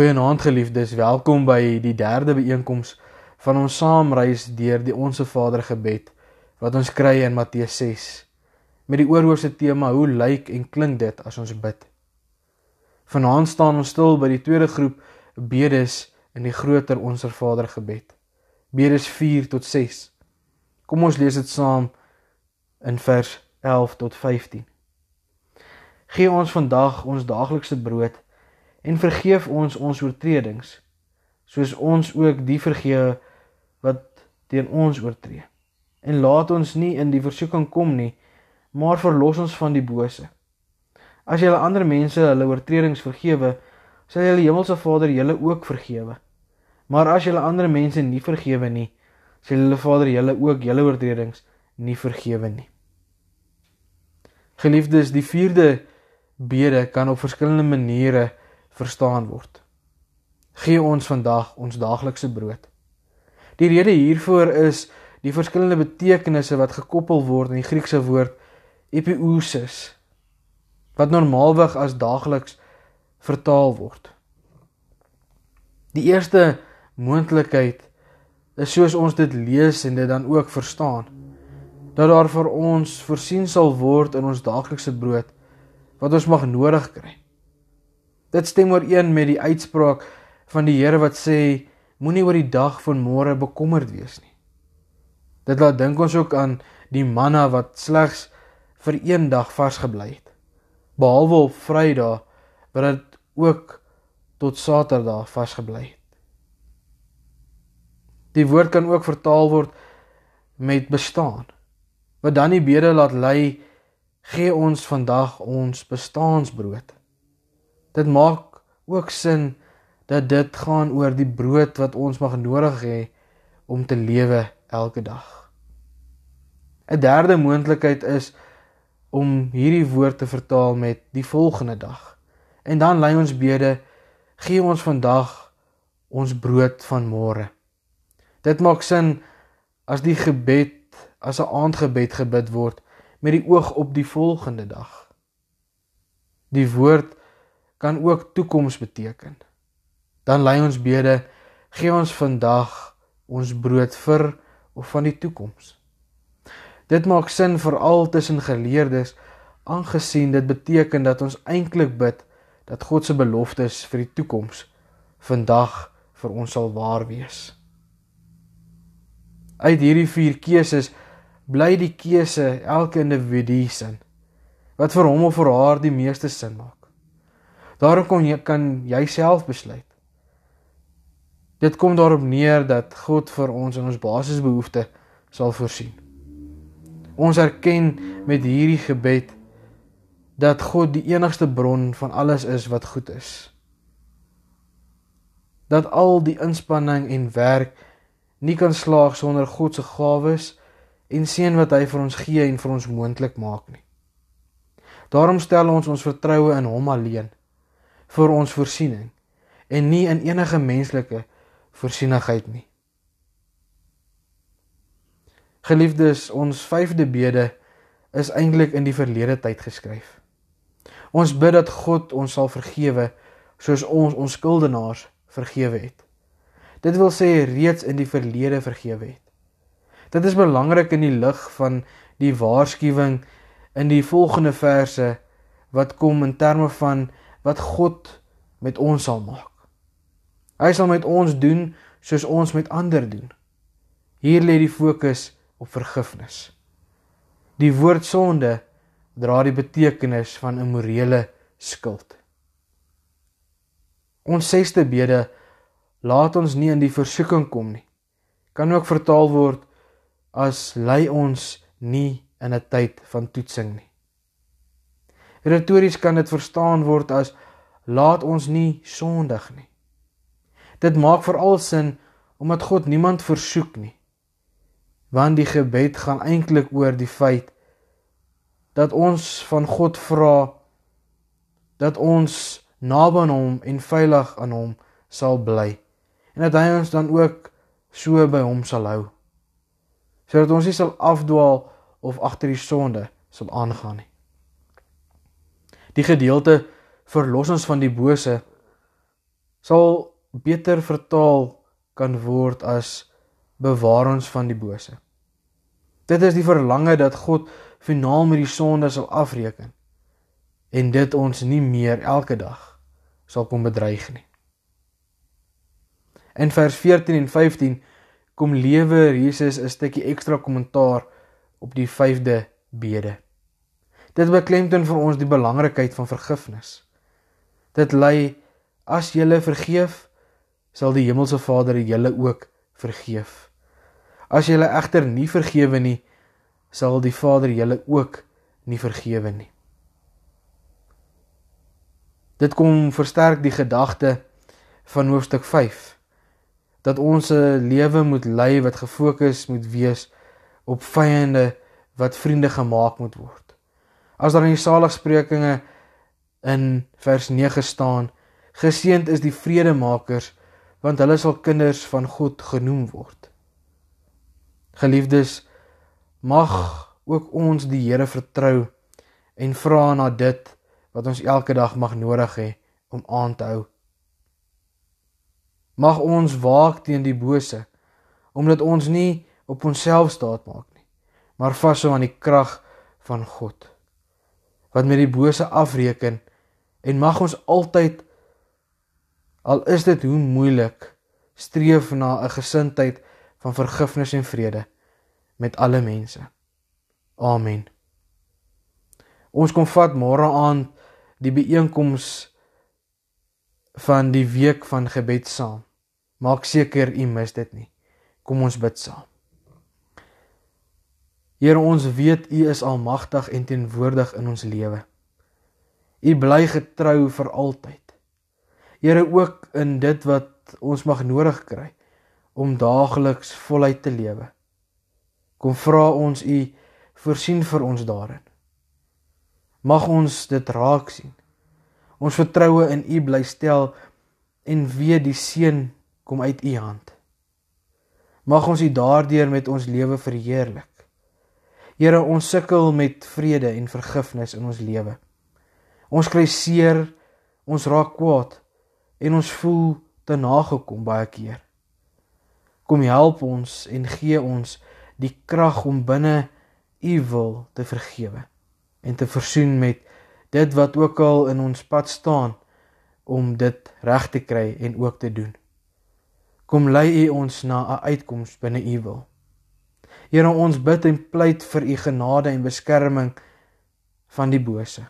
Goeienaand geliefdes, welkom by die derde byeenkoms van ons saamreis deur die Onse Vader gebed wat ons kry in Matteus 6 met die oorhoofse tema hoe lyk en klink dit as ons bid. Vanaand staan ons stil by die tweede groep bedes in die groter Onse Vader gebed. Bedes 4 tot 6. Kom ons lees dit saam in vers 11 tot 15. Gee ons vandag ons daaglikse brood en vergeef ons ons oortredings soos ons ook die vergewe wat teen ons oortree. En laat ons nie in die versoeking kom nie maar verlos ons van die bose. As jy ander mense hulle oortredings vergewe sal die hemelse Vader julle ook vergewe. Maar as jy ander mense nie vergewe nie sal hulle Vader julle ook julle oortredings nie vergewe nie. Geliefdes die vierde bede kan op verskillende maniere verstaan word. Gee ons vandag ons daaglikse brood. Die rede hiervoor is die verskillende betekenisse wat gekoppel word in die Griekse woord epiousis wat normaalweg as daagliks vertaal word. Die eerste moontlikheid is soos ons dit lees en dit dan ook verstaan dat daar vir ons voorsien sal word in ons daaglikse brood wat ons mag nodig kry. Dit stem ooreen met die uitspraak van die Here wat sê moenie oor die dag van môre bekommerd wees nie. Dit laat dink ons ook aan die manna wat slegs vir een dag vasgebly het. Behalwe op Vrydag wat dit ook tot Saterdag vasgebly het. Die woord kan ook vertaal word met bestaan. Wat dan die bede laat lei gee ons vandag ons bestaansbrood. Dit maak ook sin dat dit gaan oor die brood wat ons mag nodig hê om te lewe elke dag. 'n Derde moontlikheid is om hierdie woord te vertaal met die volgende dag. En dan lei ons bede gee ons vandag ons brood van môre. Dit maak sin as die gebed as 'n aandgebed gebid word met die oog op die volgende dag. Die woord kan ook toekoms beteken. Dan lei ons bede, gee ons vandag ons brood vir of van die toekoms. Dit maak sin veral tussen geleerdes aangesien dit beteken dat ons eintlik bid dat God se beloftes vir die toekoms vandag vir ons sal waar wees. Uit hierdie vier keuses bly die keuse elke individu se wat vir hom of vir haar die meeste sin maak. Daarom kon jy kan jouself besluit. Dit kom daarop neer dat God vir ons in ons basiese behoeftes sal voorsien. Ons erken met hierdie gebed dat God die enigste bron van alles is wat goed is. Dat al die inspanning en werk nie kan slaag sonder God se gawes en seën wat hy vir ons gee en vir ons moontlik maak nie. Daarom stel ons ons vertroue in hom alleen vir ons voorsiening en nie in enige menslike voorsienigheid nie. Geliefdes, ons vyfde bede is eintlik in die verlede tyd geskryf. Ons bid dat God ons sal vergewe soos ons ons skuldenaars vergewe het. Dit wil sê reeds in die verlede vergewe het. Dit is belangrik in die lig van die waarskuwing in die volgende verse wat kom in terme van wat God met ons sal maak. Hy sal met ons doen soos ons met ander doen. Hier lê die fokus op vergifnis. Die woord sonde dra die betekenis van 'n morele skuld. Ons sesde bede laat ons nie in die versoeking kom nie. Kan ook vertaal word as lei ons nie in 'n tyd van toetsing nie. Retories kan dit verstaan word as laat ons nie sondig nie. Dit maak veral sin omdat God niemand versoek nie. Want die gebed gaan eintlik oor die feit dat ons van God vra dat ons naby aan hom en veilig aan hom sal bly en dat hy ons dan ook so by hom sal hou sodat ons nie sal afdwaal of agter die sonde sal aangaan nie. Die gedeelte verlos ons van die bose sal beter vertaal kan word as bewaar ons van die bose. Dit is die verlange dat God finaal met die sonde sal afreken en dit ons nie meer elke dag sal kom bedreig nie. In vers 14 en 15 kom lewer Jesus 'n stukkie ekstra kommentaar op die 5de bede. Dit beklemtoon vir ons die belangrikheid van vergifnis. Dit lei as jy vergeef, sal die hemelse Vader julle ook vergeef. As jy egter nie vergewe nie, sal die Vader julle ook nie vergewe nie. Dit kom versterk die gedagte van hoofstuk 5 dat ons se lewe moet lei wat gefokus moet wees op vyande wat vriende gemaak moet word. As daar in die saligsprekinge in vers 9 staan: Geseend is die vredemakers want hulle sal kinders van God genoem word. Geliefdes, mag ook ons die Here vertrou en vra na dit wat ons elke dag mag nodig hê om aan te hou. Mag ons waak teen die bose omdat ons nie op onsself staat maak nie, maar vashou aan die krag van God wat met die bose afreken en mag ons altyd al is dit hoe moeilik streef na 'n gesindheid van vergifnis en vrede met alle mense. Amen. Ons kom vat môre aan die byeenkoms van die week van gebed saam. Maak seker u mis dit nie. Kom ons bid saam. Here ons weet u is almagtig en teenwoordig in ons lewe. U bly getrou vir altyd. Here ook in dit wat ons mag nodig kry om daagliks voluit te lewe. Kom vra ons u voorsien vir ons daarin. Mag ons dit raak sien. Ons vertroue in u bly stel en weet die seën kom uit u hand. Mag ons u daardeur met ons lewe verheerlik. Here, ons sukkel met vrede en vergifnis in ons lewe. Ons kry seer, ons raak kwaad en ons voel te nagekom baie keer. Kom help ons en gee ons die krag om binne u wil te vergewe en te versoen met dit wat ook al in ons pad staan om dit reg te kry en ook te doen. Kom lei u ons na 'n uitkoms binne u wil. Here ons bid en pleit vir u genade en beskerming van die bose.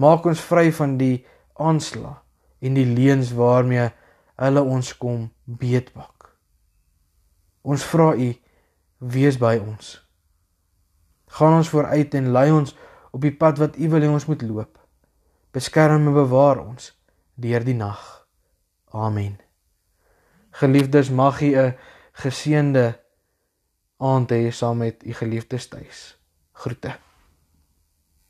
Maak ons vry van die aanslag en die leuns waarmee hulle ons kom beetpak. Ons vra u wees by ons. Gaan ons vooruit en lei ons op die pad wat U wil hê ons moet loop. Beskerm en bewaar ons deur die nag. Amen. Geliefdes, mag U 'n geseënde aand hê saam met U geliefdes tuis. Groete.